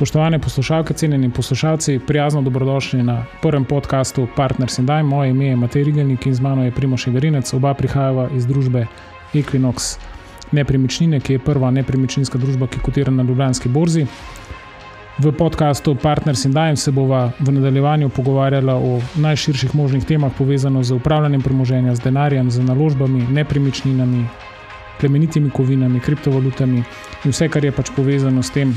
Spoštovane poslušalke, cenjeni poslušalci, prijazno dobrodošli na prvem podkastu Partners in Dime. Moje ime je Matej Rigelnik in z mano je Primoš Egerinec. Oba prihajava iz družbe Equinox Nepremičnine, ki je prva nepremičninska družba, ki kotira na Ljubljanski borzi. V podkastu Partners in Dime se bova v nadaljevanju pogovarjala o najširših možnih temah, povezano z upravljanjem premoženja, z denarjem, z naložbami, nepremičninami, plemenitimi kovinami, kriptovalutami in vse, kar je pač povezano s tem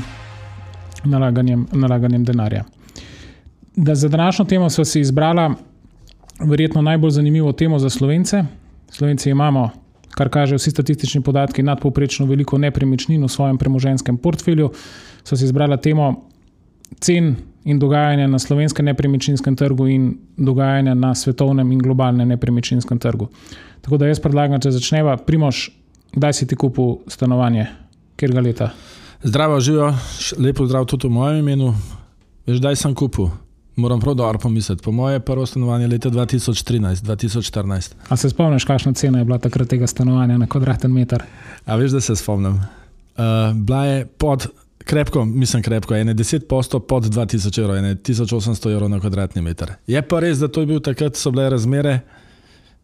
nalaganjem, nalaganjem denarja. Da za današnjo temo smo si izbrali verjetno najbolj zanimivo temo za slovence. Slovenci imamo, kar kažejo vsi statistični podatki, nadpovprečno veliko nepremičnin v svojem premoženskem portfelju. So si izbrali temo cen in dogajanja na slovenskem nepremičninskem trgu in dogajanja na svetovnem in globalnem nepremičninskem trgu. Tako da jaz predlagam, če začneva, Primoš, kdaj si ti kupil stanovanje, kjer ga leta? Zdravo, živijo, lepo zdrav tudi v mojem imenu. Veš, kdaj sem kupil? Moram prav dobro pomisliti. Po moje prvo stanovanje leta 2013-2014. A se spomniš, kakšna cena je bila takrat tega stanovanja na kvadraten meter? A veš, da se spomnim. Uh, bila je pod, krepko, mislim krepko, ene 10 posto pod 2000 evrov, ene 1800 evrov na kvadratni meter. Je pa res, da to je bil takrat, so bile razmere,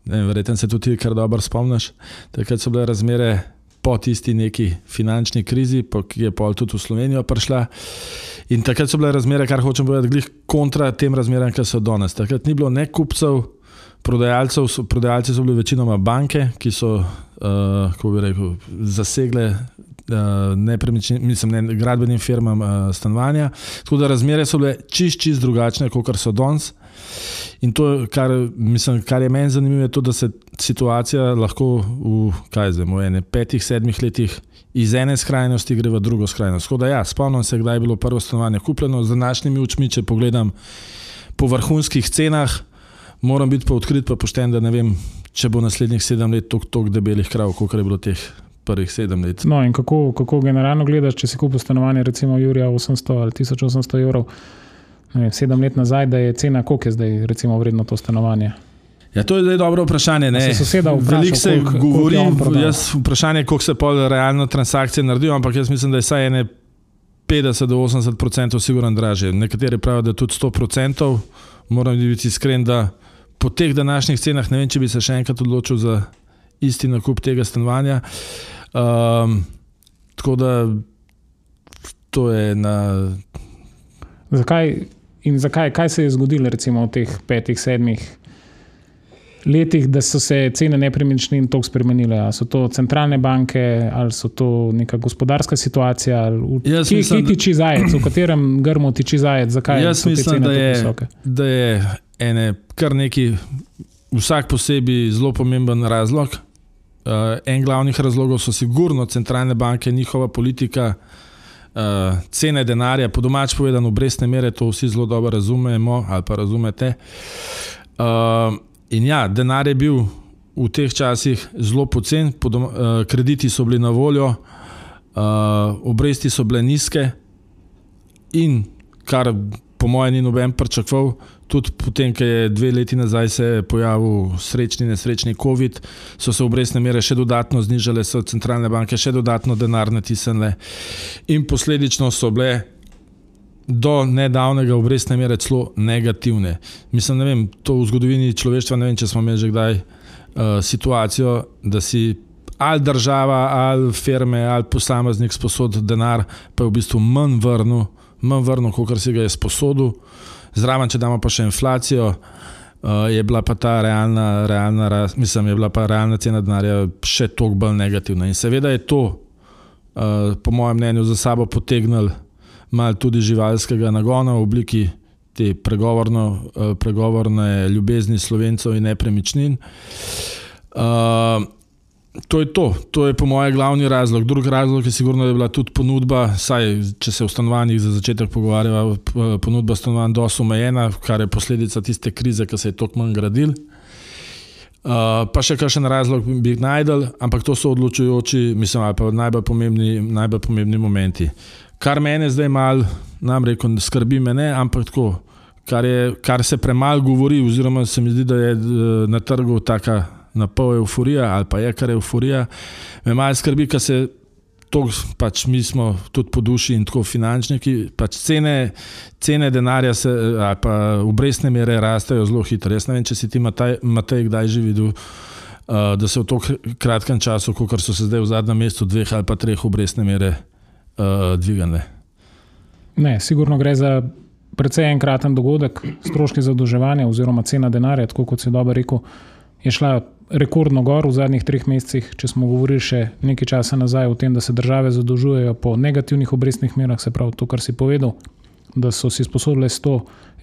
verjetno se tudi kar dobro spomniš, takrat so bile razmere po tisti neki finančni krizi, ki je pol tudi v Slovenijo prišla. In takrat so bile razmere, kar hočem povedati, glih kontra tem razmeram, ki so danes. Takrat ni bilo ne kupcev, prodajalcev, so, prodajalci so bili večinoma banke, ki so, uh, kako bi rekel, zasegle uh, nepremični, mislim, ne, gradbenim firmam uh, stanovanja. Tako da razmere so bile čist, čist drugačne, kot so danes. In to, kar, mislim, kar je meni zanimivo, je to, da se situacija lahko v, zdaj, v ene, petih, sedmih letih iz ene skrajnosti gre v drugo skrajnost. Tako da, ja, spomnim se, kdaj je bilo prvo stanovanje kupljeno, z današnjimi očmi, če pogledam po vrhunskih cenah, moram biti pa odkrit, pa pošten, da ne vem, če bo naslednjih sedem let toliko debelih krav, kot je bilo teh. No, in kako, kako generalno gledaš, če si kupil stanovanje, recimo Jurija 800 ali 1800 evrov? Vem, sedem let nazaj, da je cena, koliko je zdaj recimo, vredno to stanovanje. Ja, to je zdaj dobro vprašanje. Veliko se govori, jaz vprašanje, koliko se pol realno transakcije naredijo, ampak jaz mislim, da je vsaj ene 50 do 80 odstotkov sigurno draže. Nekateri pravijo, da tudi 100 odstotkov. Moram biti iskren, da po teh današnjih cenah ne vem, če bi se še enkrat odločil za isti nakup tega stanovanja. Um, tako da to je na. Zakaj In zakaj, kaj se je zgodilo recimo, v teh petih, sedmih letih, da so se cene nepremičnin tako spremenile? Ali so to centralne banke, ali so to neka gospodarska situacija, ali kje, kje tiči zajec, v katerem grmu tiči zajec? Zakaj jaz mislim, da je, da je ene, kar neki, vsak posebej zelo pomemben razlog. Uh, en glavnih razlogov so sigurno centralne banke, njihova politika uh, cene denarja, po domač povedano, obrestne mere, to vsi zelo dobro razumemo ali pa razumete. Uh, in ja, denar je bil v teh časih zelo pocen, uh, krediti so bili na voljo, uh, obresti so bile nizke in kar po mojem ni noben pričakoval, tudi potem, ko je dve leti nazaj se pojavil srečni, nesrečni COVID, so se obrestne mere še dodatno znižale, so centralne banke še dodatno denar natisnile in posledično so bile. Do nedavnega obrestne mere celo negativne. Mislim, da je to v zgodovini človeštva. Ne vem, če smo imeli že kdaj uh, situacijo, da si ali država, ali firme, ali posameznik sposodil denar, pa je v bistvu manj vrnil, manj vrnil, kot si ga je sposodil. Zraven, če damo pa še inflacijo, uh, je bila pa ta realna, realna, mislim, je bila pa realna cena denarja še toliko bolj negativna. In seveda je to, uh, po mojem mnenju, za sabo potegnilo malo tudi živalskega nagona v obliki te uh, pregovorne ljubezni slovencev in nepremičnin. Uh, To je to, to je po mojem glavni razlog. Drugi razlog je sigurno, da je bila tudi ponudba, saj če se v stanovanjih za začetek pogovarjava, ponudba stanovanj dosto omejena, kar je posledica tiste krize, ki se je toliko manj gradil. Uh, pa še kakšen razlog bi najdel, ampak to so odločujoči, mislim, ali pa najbolj pomembni, najbolj pomembni momenti. Kar mene zdaj malo, nam reko, skrbi me ne, ampak tako, kar, je, kar se premalo govori, oziroma se mi zdi, da je na trgu taka na pol euforija ali pa je kar euforija. Me malo skrbi, ker se to pač mi smo tudi po duši in tako finančniki. Pač cene, cene denarja, se, ali pa obrestne mere rastejo zelo hitro. Jaz ne vem, če si ti Matej kdaj že videl, uh, da se v tako kratkem času, kot so se zdaj v zadnjem mesecu, dveh ali pa treh obrestne mere uh, dvigane. Ne, sigurno gre za precej enkraten dogodek, stroški zadolževanja oziroma cena denarja, tako kot si dobro rekel, je šla rekordno gor v zadnjih treh mesecih. Če smo govorili še nekaj časa nazaj o tem, da se države zadolžujejo po negativnih obrestnih merah, se pravi to, kar si povedal, da so si sposodile 100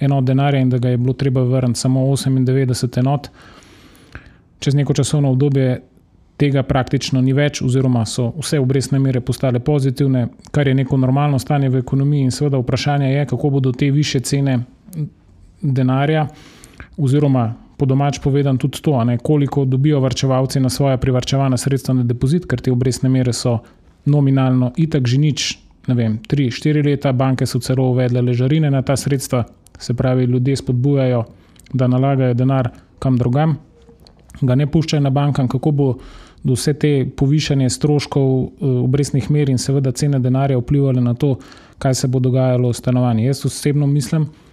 enot denarja in da ga je bilo treba vrniti samo 98 enot. Čez neko časovno obdobje tega praktično ni več, oziroma so vse obrestne mere postale pozitivne, kar je neko normalno stanje v ekonomiji. In seveda vprašanje je, kako bodo te više cene denarja, oziroma po domač povedan tudi to, ne, koliko dobijo vrčevalci na svoje privrčevane sredstva na depozit, ker te obrestne mere so nominalno itak že nič. Ne vem, tri, štiri leta, banke so celo uvedle ležarine na ta sredstva, se pravi, ljudje spodbujajo, da nalagajo denar kam drugam, ga ne puščajo na bankam, kako bo do vse te povišanje stroškov eh, obrestnih mer in seveda cene denarja vplivali na to, kaj se bo dogajalo v stanovanju. Jaz osebno mislim, da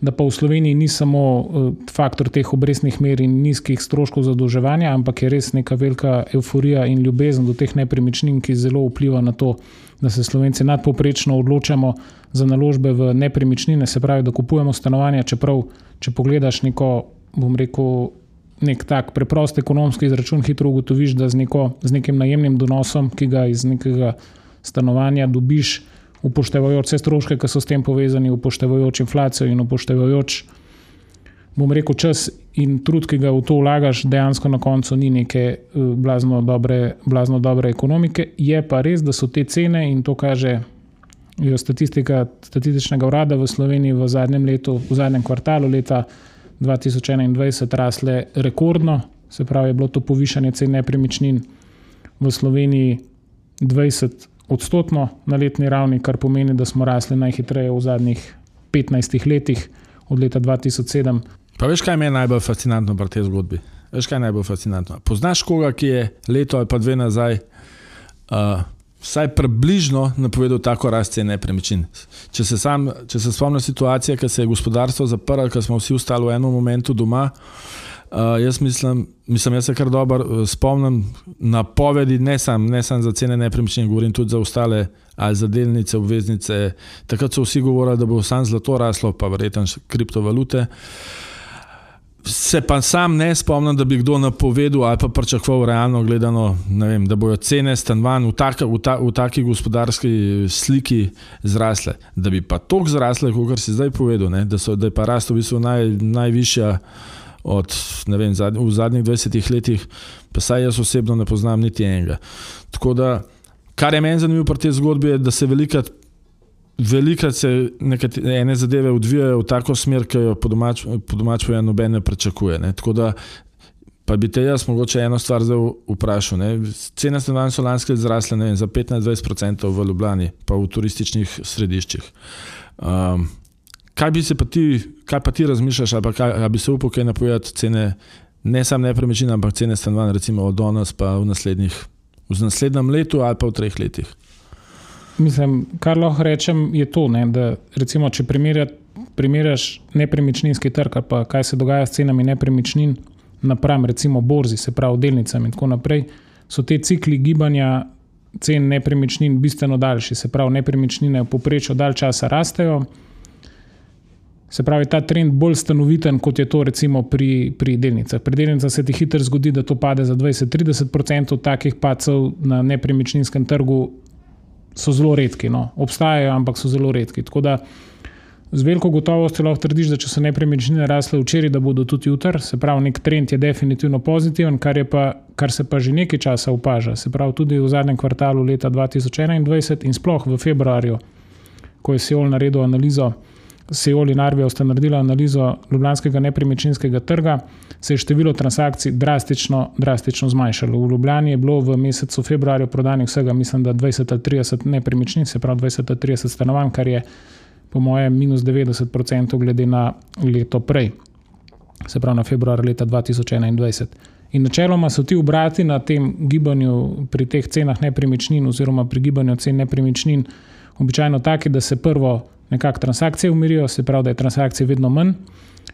pa v Sloveniji ni samo eh, faktor teh obrestnih mer in nizkih stroškov zadolževanja, ampak je res neka velika euforija in ljubezen do teh nepremičnin, ki zelo vpliva na to, da se Slovenci nadpoprečno odločamo za naložbe v nepremičnine, se pravi, da kupujemo stanovanja, čeprav, če pogledaš neko, bom rekel, nek tak preprost ekonomski izračun, hitro ugotoviš, da z, neko, z nekim najemnim donosom, ki ga iz nekega stanovanja dobiš, upoštevajoč vse stroške, ki so s tem povezani, upoštevajoč inflacijo in upoštevajoč, bom rekel, čas in trud, ki ga v to vlagaš, dejansko na koncu ni neke eh, blazno dobre, blazno dobre ekonomike. Je pa res, da so te cene in to kaže. Statistika statističnega urada v Sloveniji v zadnjem letu, v zadnjem kvartalu leta 2021 rasle rekordno, se pravi, je bilo to povišanje cen nepremičnin v Sloveniji 20 odstotno na letni ravni, kar pomeni, da smo rasli najhitreje v zadnjih 15 letih, od leta 2007. Pa veš, kaj me je najbolj fascinantno pri tej zgodbi? Veš, kaj je najbolj fascinantno? Poznaš koga, ki je leto ali pa dve nazaj uh, vsaj približno napovedal tako rast cen nepremičnin. Če se, sam, če se spomnim situacije, ko se je gospodarstvo zaprlo, ko smo vsi ostali v enem momentu doma, uh, jaz mislim, mislim, jaz se kar dobro uh, spomnim na povedi, ne samo sam za cene nepremičnin, govorim tudi za ostale, ali za delnice, obveznice. Takrat so vsi govorili, da bo samo zlato raslo, pa verjetno še kriptovalute. Uh, Se pa sam ne spomnim, da bi kdo napovedal ali pa pričakoval realno gledano, vem, da bodo cene stanovanj v, tak, v, ta, v taki gospodarski sliki zrasle. Da bi pa toliko zrasle, kot si zdaj povedal, ne, da, so, da je pa rast v bistvu naj, najvišja od, vem, zadnj, v zadnjih 20 letih, pa saj jaz osebno ne poznam niti enega. Tako da, kar je meni zanimivo pri tej zgodbi, je, da se velikrat Veliko se ene zadeve odvijajo v tako smer, ki jo po domačem domač noben ne pričakuje. Ne. Tako da pa bi te jaz mogoče eno stvar zdaj vprašal. Ne. Cene stanovanj so lanske zrasle vem, za 15-20% v Ljubljani, pa v turističnih središčih. Um, kaj bi se pa ti, kaj pa ti razmišljaš, ali, kaj, ali bi se upal kaj napovedati cene, ne samo nepremičnine, ampak cene stanovanj, recimo od danes pa v, v naslednjem letu ali pa v treh letih? Mislim, kar lahko rečem, je to, ne, da recimo, če primerjaš nepremičninski trg, pa kaj se dogaja s cenami nepremičnin, napram recimo borzi, se pravi delnicami in tako naprej, so te cikli gibanja cen nepremičnin bistveno daljši. Se pravi, nepremičnine v povprečju dalj časa rastejo. Se pravi, ta trend bolj stanoviten, kot je to recimo pri, pri delnicah. Pri delnicah se ti hitro zgodi, da to pade za 20-30%, takih pacov na nepremičninskem trgu so zelo redki. No. Obstajajo, ampak so zelo redki. Tako da z veliko gotovostjo lahko trdiš, da če so nepremičnine rasle včeraj, da bodo tudi jutri. Se pravi, nek trend je definitivno pozitiven, kar, pa, kar se pa že nekaj časa opaža. Se pravi, tudi v zadnjem kvartalu leta 2021 in sploh v februarju, ko je Seoul naredil analizo. Seoul in Arvijo sta naredili analizo ljubljanskega nepremičninskega trga, se je število transakcij drastično, drastično zmanjšalo. V Ljubljani je bilo v mesecu februarju prodanih vsega, mislim, da 20 ali 30 nepremičnin, se pravi 20 ali 30 stanovanj, kar je po mojem minus 90% glede na leto prej, se pravi na februar leta 2021. In načeloma so ti obrati na tem gibanju pri teh cenah nepremičnin, oziroma pri gibanju cen nepremičnin, običajno taki, da se prvo nekako transakcije umirijo, se pravi, da je transakcije vedno manj,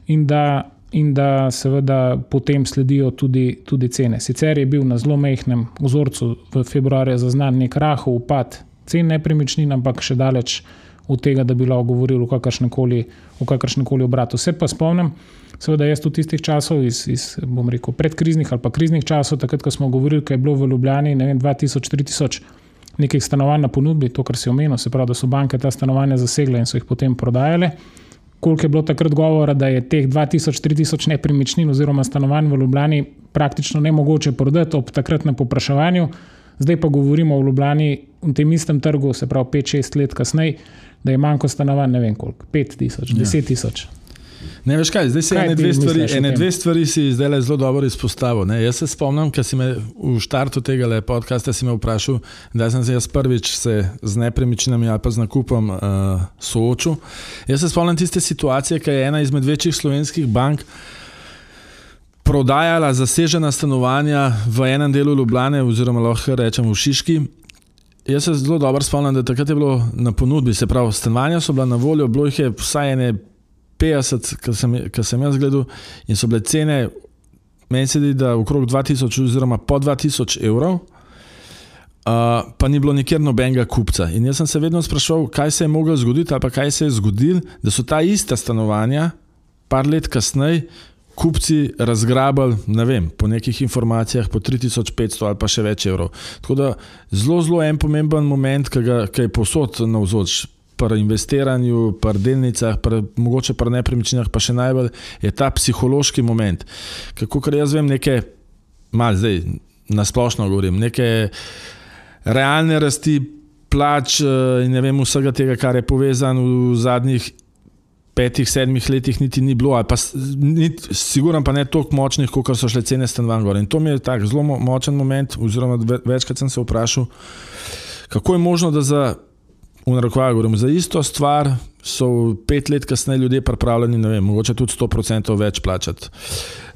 in da, in da seveda potem sledijo tudi, tudi cene. Sicer je bil na zelo mehkem vzorcu v februarju zaznan nek rahel upad cen nepremičnin, ampak še daleč od tega, da bi lahko govorili o kakršnem koli obratu. Vse pa spomnim, seveda jaz v tistih časov, iz, iz rekel, predkriznih ali pa kriznih časov, takrat, ko smo govorili, da je bilo v Ljubljani 2000-3000 nekih stanovanj na ponudbi, to, kar si omenil, se pravi, da so banke ta stanovanja zasegle in so jih potem prodajale. Koliko je bilo takrat govora, da je teh 2000-3000 nepremičnin oziroma stanovanj v Ljubljani praktično ne mogoče prodati ob takratnem popraševanju, zdaj pa govorimo o Ljubljani v tem istem trgu, se pravi 5-6 let kasneje, da je manjko stanovanj, ne vem koliko, 5000, 10000. Ja. Ne veš kaj, zdaj se ene dve stvari, ene dve stvari si zdaj zelo dobro izpostavil. Ne? Jaz se spomnim, ker si me v štartu tega podcasta vprašal, da sem se jaz prvič se z nepremičninami ali pa z nakupom uh, soočil. Jaz se spomnim tiste situacije, ki je ena izmed večjih slovenskih bank prodajala zasežena stanovanja v enem delu Ljubljane, oziroma lahko rečem v Šiški. Jaz se zelo dobro spomnim, da takrat je bilo na ponudbi, se pravi, stanovanja so bila na voljo, bilo jih je vsaj ene 50, kar sem, sem jaz gledal, in so bile cene, meni se zdi, da okrog 2000, oziroma po 2000 evrov, uh, pa ni bilo nikjer nobenega kupca. In jaz sem se vedno sprašval, kaj se je moglo zgoditi, ali pa kaj se je zgodilo, da so ta ista stanovanja, par let kasneje, kupci razgrabili, ne vem, po nekih informacijah, po 3500 ali pa še več evrov. Tako da zelo, zelo en pomemben moment, ki, ga, ki je posod na vzoč pri investiranju, pri delnicah, pri, mogoče pri nepremičninah, pa še najbolj je ta psihološki moment. Kako kar jaz vem, neke, malo zdaj na splošno govorim, neke realne rasti plač eh, in ne vem vsega tega, kar je povezano v zadnjih. Petih, sedmih letih niti ni bilo, ali pa sigurno pa ne tako močnih, kot so šle cene stanovanj. In to mi je tako zelo močen moment, oziroma večkrat sem se vprašal, kako je možno, da za v narekovaju govorim, za isto stvar so pet let kasneje ljudje pripravljeni, ne vem, mogoče tudi 100% več plačati.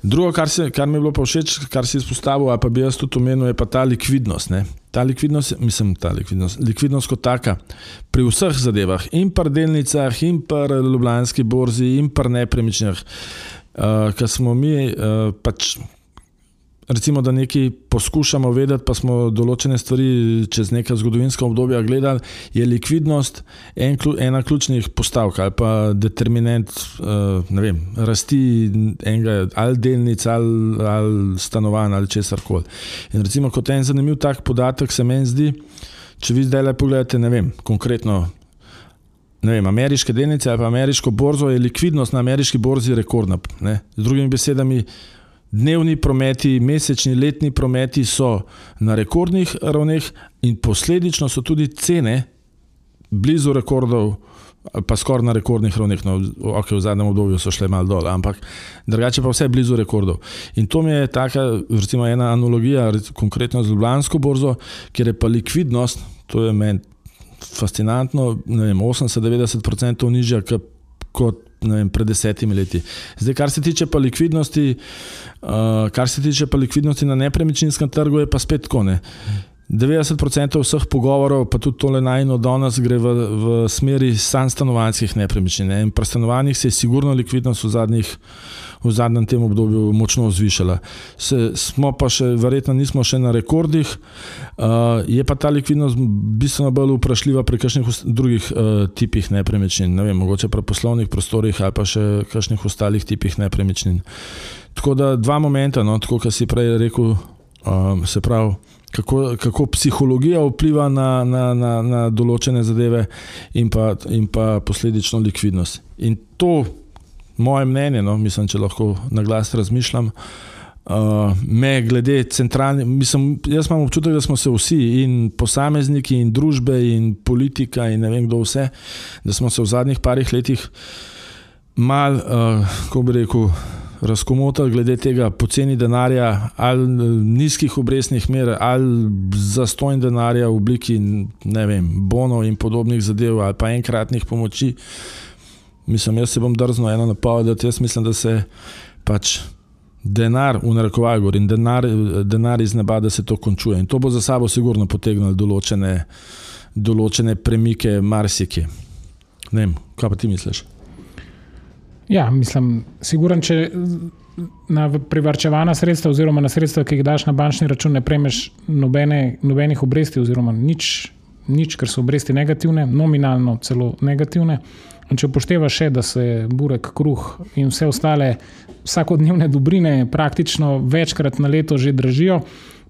Drugo, kar, se, kar mi je bilo pa všeč, kar si izpostavil, pa bi jaz tudi omenil, je pa ta likvidnost. Ne? Ta likvidnost, mislim, ta likvidnost, likvidnost kot taka, pri vseh zadevah, in pri delnicah, in pri Ljubljanski borzi, in pri nepremičnih, uh, ker smo mi uh, pač recimo, da nekaj poskušamo vedeti, pa smo določene stvari čez neka zgodovinska obdobja gledali, je likvidnost en, ena ključnih postavk ali pa determinant uh, vem, rasti enega ali delnic ali, ali stanovanj ali česar koli. In recimo, kot en zanimiv tak podatek se meni zdi, če vi zdaj le pogledate, ne vem, konkretno. Vem, ameriške delnice ali pa ameriško borzo je likvidnost na ameriški borzi rekordna. Ne? Z drugimi besedami, Dnevni prometi, mesečni, letni prometi so na rekordnih ravneh, in posledično so tudi cene blizu rekordov, pa skoraj na rekordnih ravneh. No, ok, v zadnjem obdobju so šle malo dol, ampak drugače pa vse blizu rekordov. In to mi je taka, recimo, ena analogija, konkretno z Ljubljansko borzo, kjer je pa likvidnost, to je meni fascinantno, ne vem, 80-90% nižja kot vem, pred desetimi leti. Zdaj, kar se tiče pa likvidnosti, uh, kar se tiče pa likvidnosti na nepremičninskem trgu, je pa spet kone. 90% vseh pogovorov, pa tudi tole najno danes, gre v, v smeri stanovanjskih nepremičnin. Ne? In pri stanovanjih se je sigurno likvidnost v zadnjih v zadnjem tem obdobju močno zvišala. Se, smo pa še, verjetno nismo še na rekordih, uh, je pa ta likvidnost bistveno bolj vprašljiva pri kakšnih drugih uh, tipih nepremičnin, ne vem, mogoče pri poslovnih prostorih ali pa še kakšnih ostalih tipih nepremičnin. Tako da dva momenta, no, tako kot si prej rekel, uh, se pravi. Kako, kako psihologija vpliva na, na, na, na določene zadeve, in pa, in pa posledično likvidnost. In to moje mnenje, no, mislim, če lahko na glas razmišljam. Uh, me, glede centralne, mislim, jaz imam občutek, da smo se vsi, in posamezniki, in družbe, in politika, in ne vem kdo vse, da smo se v zadnjih parih letih mal, uh, kako bi rekel, razkomotali glede tega poceni denarja, ali nizkih obrestnih mer, ali zastojn denarja v obliki vem, bonov in podobnih zadev, ali pa enkratnih pomoči. Uh, Mislim, jaz se bom drznil eno napoved, jaz mislim, da se pač denar, v narekovaj govorim, denar, denar iz neba, da se to končuje. In to bo za sabo sigurno potegnilo določene, določene premike, marsiki. Ne vem, kaj pa ti misliš? Ja, mislim, siguran, če na privrčevana sredstva, oziroma na sredstva, ki jih daš na bančni račun, ne prejmeš nobene, nobenih obresti, oziroma nič, nič, ker so obresti negativne, nominalno celo negativne. In če upoštevaš še, da se burek, kruh in vse ostale vsakodnevne dobrine praktično večkrat na leto že dražijo,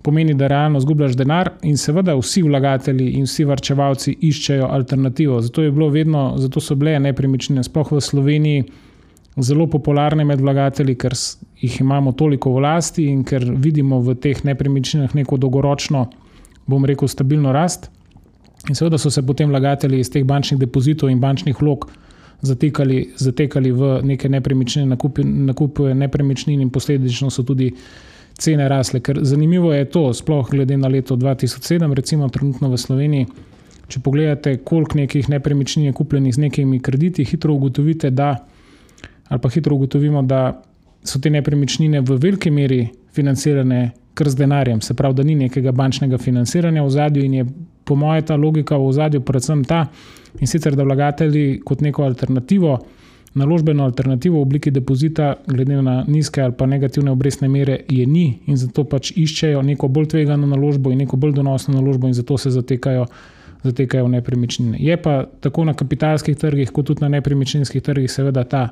pomeni, da realno zgubljaš denar in seveda vsi vlagatelji in vsi varčevalci iščejo alternativo. Zato, vedno, zato so bile nepremičnine, sploh v Sloveniji, zelo popularne med vlagatelji, ker jih imamo toliko v lasti in ker vidimo v teh nepremičninah neko dolgoročno, bom rekel, stabilno rast. In seveda so se potem vlagatelji iz teh bančnih depozitov in bančnih vlog zatekali, zatekali v neke nepremičnine, nakupe nepremičnin in posledično so tudi cene rasle. Ker zanimivo je to, sploh glede na leto 2007, recimo trenutno v Sloveniji. Če pogledate, koliko nekih nepremičnin je kupljenih z nekimi krediti, hitro ugotovite, da, ali pa hitro ugotovimo, da so te nepremičnine v veliki meri financirane kar z denarjem, se pravi, da ni nekega bančnega financiranja v zadju in je po mojem ta logika v zadju predvsem ta, in sicer da vlagatelji kot neko alternativo, naložbeno alternativo v obliki depozita, glede na nizke ali pa negativne obrestne mere, je ni in zato pač iščejo neko bolj tvegano naložbo in neko bolj donosno naložbo in zato se zatekajo. Zatekajo v nepremičnine. Je pa tako na kapitalskih trgih, kot tudi na nepremičninskih trgih, seveda ta,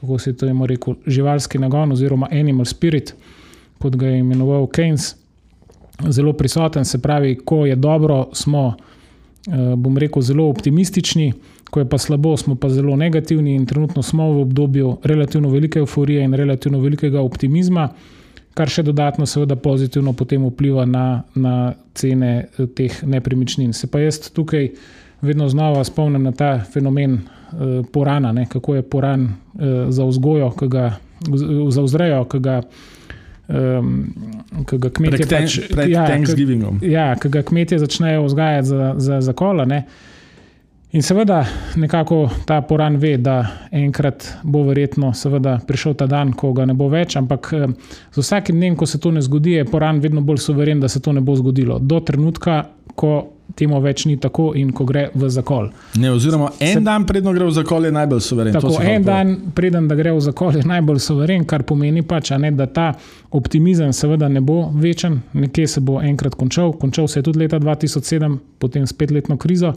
kako se to ima rekel, živalski nagon oziroma animal spirit, kot ga je imenoval Keynes, zelo prisoten. Se pravi, ko je dobro, smo, eh, bom rekel, zelo optimistični, ko je pa slabo, smo pa zelo negativni in trenutno smo v obdobju relativno velike euforije in relativno velikega optimizma, kar še dodatno, seveda, pozitivno potem vpliva na, na cene eh, teh nepremičnin. Se pa jaz tukaj vedno znova spomnim na ta fenomen eh, porana, ne, kako je poran eh, za vzgojo, ki ga za vzrejo, ki ga um, ki ga kmetje pač, ja, ja, ki ga kmetje začnejo vzgajati za, za, za kola. Ne. In seveda, nekako ta poran ve, da enkrat bo verjetno prišel ta dan, ko ga ne bo več, ampak z vsakim dnem, ko se to ne zgodi, je poran vedno bolj soveren, da se to ne bo zgodilo. Do trenutka, ko temu več ni tako in ko gre v zakol. Ne, oziroma, en se, dan predno gre v zakol, je najbolj soveren. Tako, en dan predno, da gre v zakol, je najbolj soveren, kar pomeni pač, ne, da ta optimizem seveda ne bo večen, nekje se bo enkrat končal. Končal se je tudi leta 2007, potem s petletno krizo.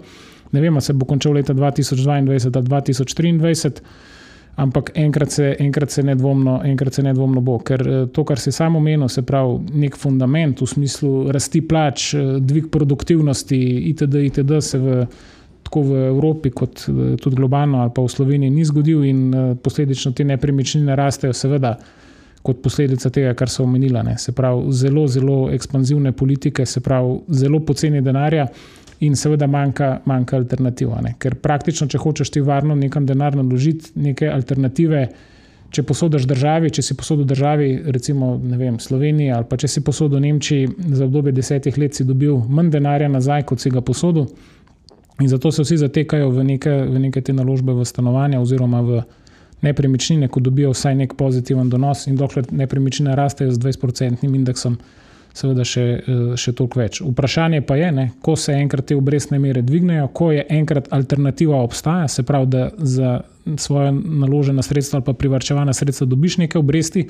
Ne vem, se bo končal leta 2022 ali 2023 ampak enkrat se, enkrat, se nedvomno, enkrat se nedvomno bo. Ker eh, to, kar si samo omenil, se pravi, nek fundament v smislu rasti plač, eh, dvig produktivnosti, itd., itd., se v, tako v Evropi, kot eh, tudi globalno ali pa v Sloveniji ni zgodil, in posledično te nepremičnine rastejo, seveda. Kot posledica tega, kar so omenila, ne. se pravi, zelo, zelo ekspanzivne politike, se pravi, zelo poceni denarja, in seveda manjka, manjka alternativa. Ne? Ker praktično, če hočeš ti varno nekam denar naložiti, neke alternative, če posodiš državi, če si posodil državi, recimo vem, Sloveniji ali pa če si posodil Nemčiji za obdobje desetih let, si dobil manj denarja nazaj, kot si ga posodil. In zato se vsi zatekajo v neke, v neke te naložbe v stanovanja oziroma v nepremičnine, ko dobijo vsaj nek pozitiven donos, in dokler nepremičnine rastejo z 20-odstotnim indeksom seveda še, eh, še toliko več. Vprašanje pa je, ne, ko se enkrat te obrestne mere dvignejo, ko je enkrat alternativa obstaja, se pravi, da za svoje naložena sredstva ali pa privrčevana sredstva dobiš neke obresti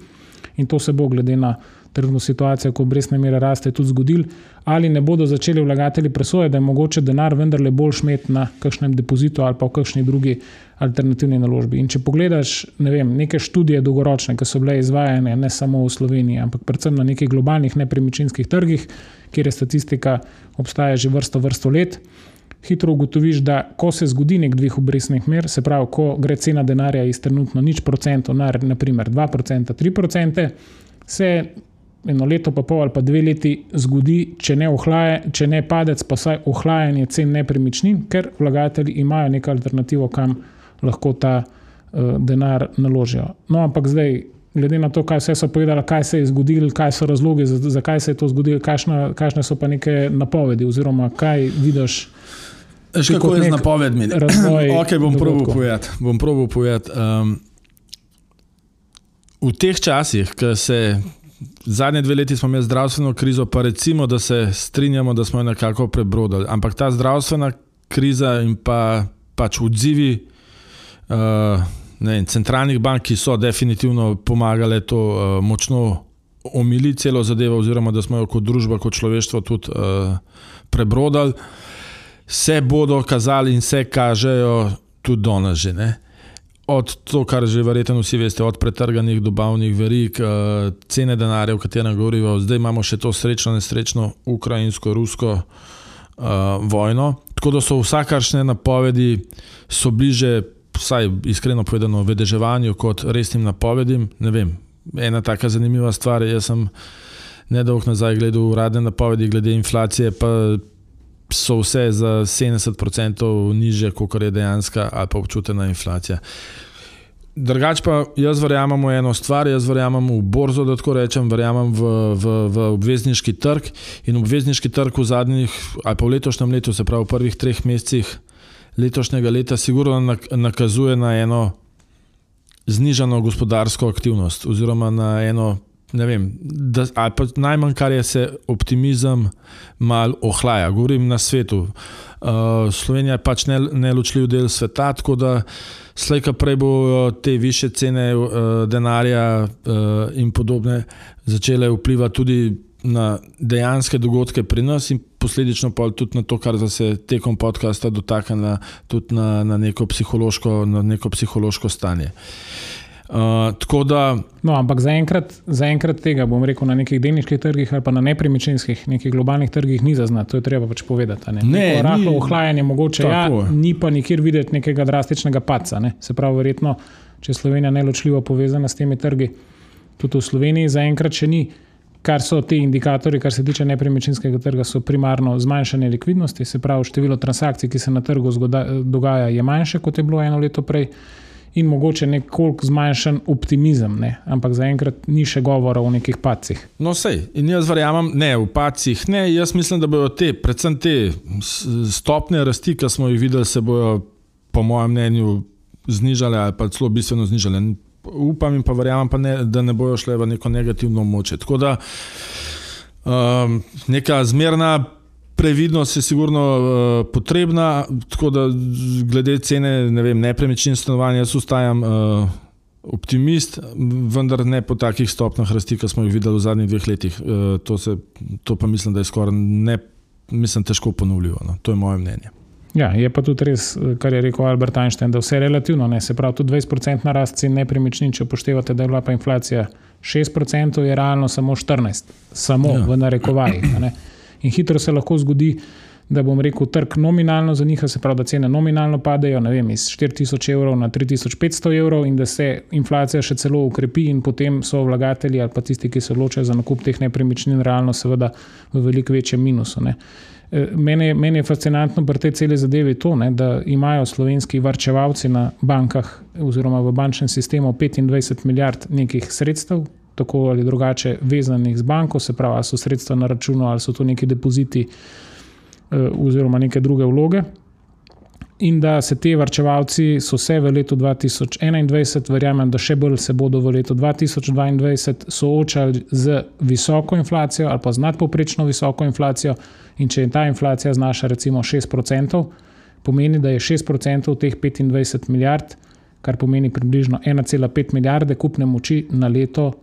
in to se bo glede na trenutno situacijo, ko obrestne mere raste, tudi zgodil, ali ne bodo začeli vlagatelji presojati, da je mogoče denar vendarle bolj šmet na kakšnem depozitu ali pa v kakšni drugi alternativni naložbi. In če pogledaš ne vem, neke študije dolgoročne, ki so bile izvajane ne samo v Sloveniji, ampak predvsem na nekih globalnih nepremičninskih trgih, kjer je statistika obstaja že vrsto, vrsto let. Hitro ugotoviš, da ko se zgodi nek dvig obrestnih mer, se pravi, ko gre cena denarja iz trenutno nič procentov na naprimer 2%, 3%, se eno leto, pa pol ali pa dve leti zgodi, če ne, ohlaje, če ne padec, pa vsaj ohlajanje cen nepremičnin, ker vlagatelji imajo neko alternativo, kam lahko ta uh, denar naložijo. No, ampak zdaj, glede na to, kaj vse so povedali, kaj se je zgodilo, kaj so razloge, zakaj za se je to zgodilo, kakšne so pa neke napovedi, oziroma kaj vidiš. Še kako je z napovedmi? Ok, bom probil povedati. Um, v teh časih, ki se zadnje dve leti smo imeli zdravstveno krizo, pa recimo, da se strinjamo, da smo jo nekako prebrodili. Ampak ta zdravstvena kriza in pa, pač odzivi uh, vem, centralnih bank, ki so definitivno pomagale to uh, močno omiliti celo zadevo, oziroma da smo jo kot družba, kot človeštvo tudi uh, prebrodili, se bodo kazali in se kažejo tudi danes že. Ne? Od to, kar že verjetno vsi veste, od pretrganih dobavnih verig, uh, cene denarja, o katerem govorimo, zdaj imamo še to srečno, nesrečno ukrajinsko-rusko uh, vojno. Tako da so vsakršne napovedi so bliže, vsaj iskreno povedano, vedeževanju kot resnim napovedim. Ne vem, ena taka zanimiva stvar. Jaz sem nedolgo nazaj gledal uradne napovedi glede inflacije, pa so vse za 70% niže, kot je dejansko ali pa občutena inflacija. Drugač pa jaz verjamem v eno stvar, jaz verjamem v borzo, da tako rečem, verjamem v, v, v obvezniški trg in obvezniški trg v zadnjih ali pa v letošnjem letu, se pravi v prvih treh mesecih letošnjega leta, sigurno nakazuje na eno znižano gospodarsko aktivnost, oziroma na eno, ne vem, da, ali pa najmanj, kar je se optimizem mal ohlaja. Govorim na svetu. Uh, Slovenija je pač neločljiv del sveta, tako da slejka prej bo te više cene uh, denarja uh, in podobne začele vplivati tudi na dejanske dogodke pri nas in posledično pa tudi na to, kar se tekom podcasta dotakne, tudi na, na, neko na neko psihološko stanje. Uh, da, no, ampak zaenkrat za tega, bom rekel, na nekih delniških trgih ali pa na nepremičninskih, nekih globalnih trgih ni zaznati, to je treba pač povedati. Ne? Ne, rahlo ohlajanje, mogoče, ja, ni pa nikjer videti nekega drastičnega paca. Ne? Se pravi, verjetno, če je Slovenija neločljivo povezana s temi trgi, tudi v Sloveniji zaenkrat še ni kar so ti indikatorji, kar se tiče nepremičninskega trga, so primarno zmanjšanje likvidnosti, se pravi, število transakcij, ki se na trgu zgoda, dogaja, je manjše, kot je bilo eno leto prej, in mogoče nekoliko zmanjšan optimizem, ne? ampak zaenkrat ni še govora o nekih pacih. No, sej, in jaz verjamem, ne v pacih, ne, jaz mislim, da bodo te, predvsem te stopne rasti, ki smo jih videli, se bodo, po mojem mnenju, znižale ali pa celo bistveno znižale upam in pa verjamem, pa ne, da ne bojo šle v neko negativno moče. Tako da um, neka zmerna previdnost je sigurno uh, potrebna, tako da glede cene ne vem, nepremičnin stanovanja, jaz ustajam. Uh, Optimist, vendar ne po takih stopnjah rasti, kot smo jih videli v zadnjih dveh letih. Uh, to, se, to pa mislim, da je skoraj ne, mislim, težko ponovljivo. No. To je moje mnenje. Ja, je pa tudi res, kar je rekel Albert Einstein, da vse je relativno. Ne? Se pravi, tudi 20% narast cen nepremičnin, če upoštevate, da je bila pa inflacija 6%, je realno samo 14%, samo ja. v narekovajih. In hitro se lahko zgodi, da bom rekel, trg nominalno za njih, se pravi, da cene nominalno padejo vem, iz 4000 evrov na 3500 evrov in da se inflacija še celo ukrepi, in potem so vlagatelji ali pa tisti, ki se odločajo za nakup teh nepremičnin, realno seveda v veliko večjem minusu. Ne? Meni je, meni je fascinantno pri tej celi zadevi to, ne, da imajo slovenski varčevalci na bankah oziroma v bančnem sistemu 25 milijard nekih sredstev, tako ali drugače vezanih z banko, se pravi, ali so sredstva na računu ali so to neki depoziti eh, oziroma neke druge vloge in da se te vrčevalci so se v letu 2021, verjamem, da še bolj se bodo v letu 2022 soočali z visoko inflacijo ali pa z nadpoprečno visoko inflacijo. In če ta inflacija znaša recimo 6%, pomeni, da je 6% teh 25 milijard, kar pomeni približno 1,5 milijarde kupne moči na leto,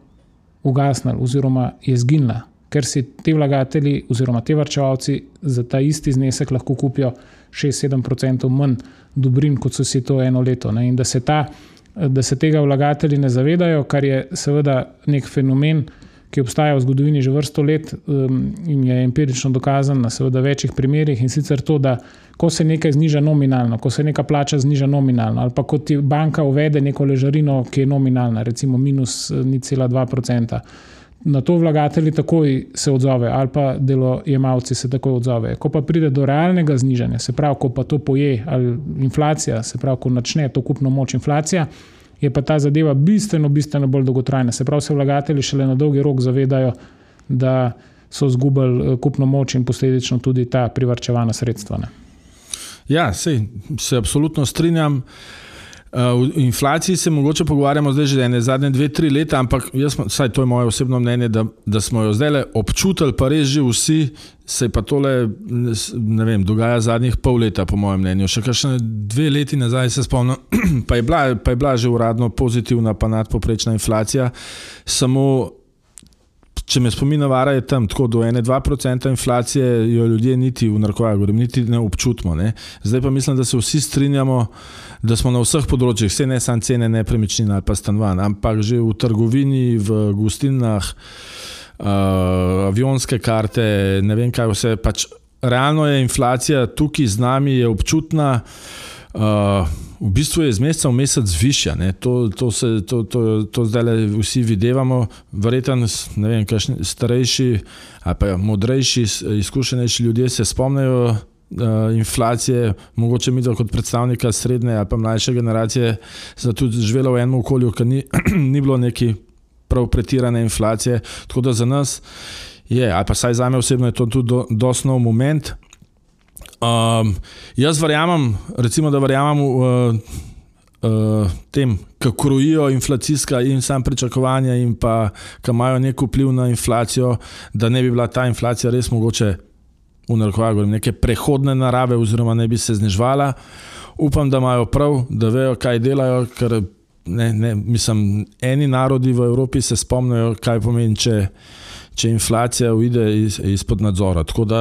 ugasnil oziroma je zginila, ker si ti vlagatelji oziroma ti vrčevalci za ta isti znesek lahko kupijo 6-7% manj dobrin, kot so si to eno leto. Ne? In da se, ta, da se tega vlagatelji ne zavedajo, kar je seveda nek fenomen, ki obstaja v zgodovini že vrsto let um, in je empirično dokazan na seveda večjih primerih. In sicer to, da ko se nekaj zniža nominalno, ko se neka plača zniža nominalno, ali pa ko ti banka uvede neko ležarino, ki je nominalna, recimo minus 0,2% na to vlagatelji takoj se odzovejo, ali pa delojemalci se takoj odzovejo. Ko pa pride do realnega znižanja, se pravi, ko pa to poje ali inflacija, se pravi, ko začne to kupno moč inflacija, je pa ta zadeva bistveno, bistveno bolj dolgotrajna. Se pravi, se vlagatelji šele na dolgi rok zavedajo, da so izgubili eh, kupno moč in posledično tudi ta privrčevana sredstva. Ne. Ja, sej, se absolutno strinjam. Uh, v inflaciji se mogoče pogovarjamo zdaj že ene zadnje dve, tri leta, ampak jaz, saj to je moje osebno mnenje, da, da smo jo zdaj občutili, pa res že vsi, se pa tole ne vem, dogaja zadnjih pol leta, po mojem mnenju. Še kakšne dve leti nazaj se spomnim, pa je bila, pa je bila že uradno pozitivna, pa nadpoprečna inflacija. Samo Če me spomin vara, je tam tako do 1-2% inflacije, jo ljudje niti v narkovaju, niti ne občutimo. Ne? Zdaj pa mislim, da se vsi strinjamo, da smo na vseh področjih, vse ne samo cene nepremičnin ali pa stanovanj, ampak že v trgovini, v gostinah, uh, avionske karte, ne vem kaj vse. Pač realno je inflacija tukaj z nami, je občutna. Uh, v bistvu je iz meseca v mesec zvišja. To, to, se, to, to, to zdaj vsi vidimo, verjetno starejši ali pa modrejši, izkušenejši ljudje se spomnijo uh, inflacije, mogoče mi, kot predstavnika srednje ali pa mlajše generacije, za tudi živelo v enem okolju, ki ni, ni bilo neki prav pretirane inflacije. Tako da za nas je, ali pa saj za me osebno je to tudi do, dosnov moment. Um, jaz verjamem, recimo, da verjamem v uh, uh, tem, kako krojijo inflacijska in sam pričakovanja, in pa ki imajo nek vpliv na inflacijo, da ne bi bila ta inflacija res mogoče v narekovaju neke prehodne narave, oziroma ne bi se znižvala. Upam, da imajo prav, da vejo, kaj delajo, ker ne, ne, mislim, eni narodi v Evropi se spomnijo, kaj pomeni, če če inflacija uide iz, izpod nadzora. Tako da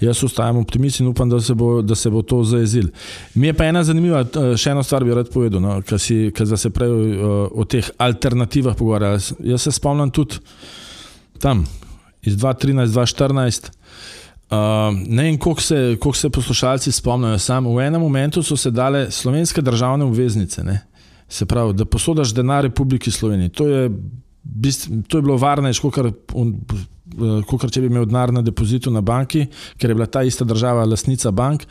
jaz ostajam optimist in upam, da se bo, da se bo to zaezil. Mi je pa ena zanimiva, eh, še ena stvar bi rad povedal, no, ker se prej o, eh, o teh alternativah pogovarjali. Jaz se spomnim tudi tam iz 2013-2014. Uh, eh, ne vem, koliko se, koliko se poslušalci spomnijo. Sam v enem momentu so se dale slovenske državne obveznice, ne? se pravi, da posodaš denar Republiki Sloveniji. To je to je bilo varnejše, kot če bi imel denar na depozitu na banki, ker je bila ta ista država lasnica bank.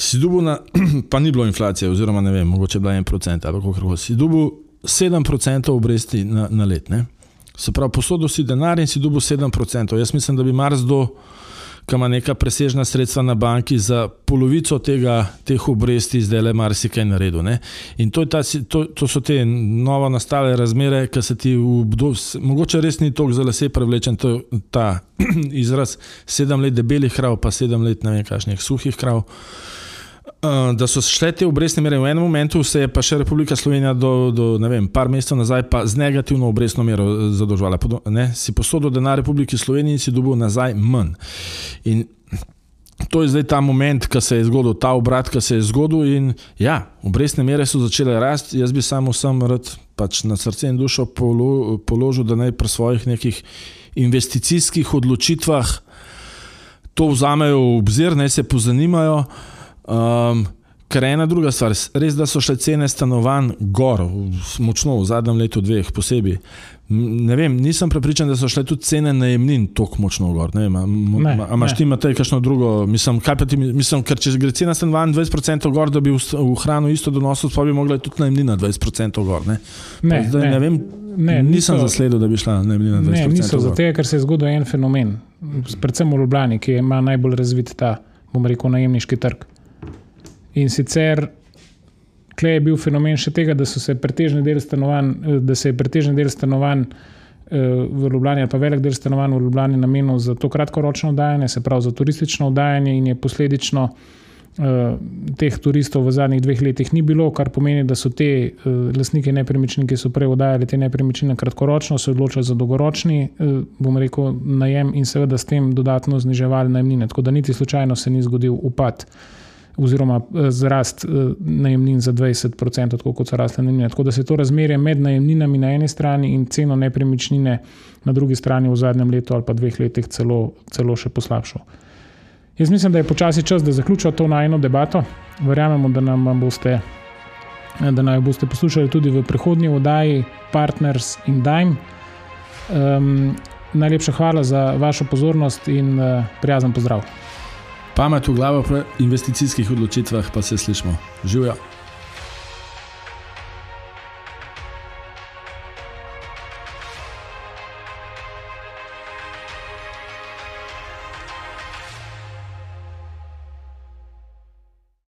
Si dubu, na, pa ni bilo inflacije, oziroma ne vem, mogoče je bila 1% ali kako koli. Si dubu 7% obresti na, na let. Ne? Se pravi, posodil si denar in si dubu 7%. Jaz mislim, da bi Mars do ki ima neka presežna sredstva na banki, za polovico tega, teh obresti zdaj le marsikaj naredil. Ne? In to, ta, to, to so te novo nastale razmere, ki se ti v obdobju, mogoče res ni toliko za lase prevlečen to, ta izraz sedem let debelih krav, pa sedem let ne vem, kakšnih suhih krav. Uh, da so šle te obrestne mere v enem momentu, se je pa še Republika Slovenija do, do ne vem, par mesecev nazaj pa z negativno obrestno mero eh, zadolžvala. Si posodil denar Republiki Sloveniji in si dobil nazaj manj. In to je zdaj ta moment, ki se je zgodil, ta obrat, ki se je zgodil in ja, obrestne mere so začele rasti, jaz bi samo sam rad pač na srce in dušo polo, položil, da naj pri svojih nekih investicijskih odločitvah to vzamejo v obzir, naj se pozanimajo. Um, Ker ena druga stvar, res da so šle cene stanovanj gor, močno v zadnjem letu, dveh posebej. Ne vem, nisem prepričan, da so šle tudi cene najemnin tako močno gor. Ne vem, imaš ti imate kakšno drugo, mislim, ti, mislim, ker če gre cena stanovanj 20% gor, da bi v hrano isto donosil, pa bi mogla tudi najemnina 20% gor. Ne, ne, zdaj, ne. ne vem, ne, nisem niso, zasledil, da bi šla najemnina 20%. Ne, niso zato, ker se je zgodil en fenomen, predvsem v Ljubljani, ki ima najbolj razvit ta, bom rekel, najemniški trg. In sicer je bil fenomen še tega, da se stanovanj, da se je pretežni del stanovanj v Ljubljani, pa velik del stanovanj v Ljubljani namenil za to kratkoročno oddajanje, se pravi za turistično oddajanje, in je posledično teh turistov v zadnjih dveh letih ni bilo, kar pomeni, da so te lastniki nepremičnin, ki so prej oddajali te nepremičnine kratkoročno, se odločili za dolgoročni, bom rekel, najem in seveda s tem dodatno zniževali najemnine. Tako da niti slučajno se ni zgodil upad oziroma eh, zrast eh, najemnin za 20%, tako kot so rasle najemnine. Tako da se to razmerje med najemninami na eni strani in ceno nepremičnine na drugi strani v zadnjem letu ali pa dveh letih celo, celo še poslabšal. Jaz mislim, da je počasi čas, da zaključimo to najno debato. Verjamemo, da nam boste. Da naj boste poslušali tudi v prihodnji oddaji Partners in Dime. Um, najlepša hvala za vašo pozornost in uh, prijazen pozdrav. Pamet v glavo pri investicijskih odločitvah pa se slišmo. Živijo.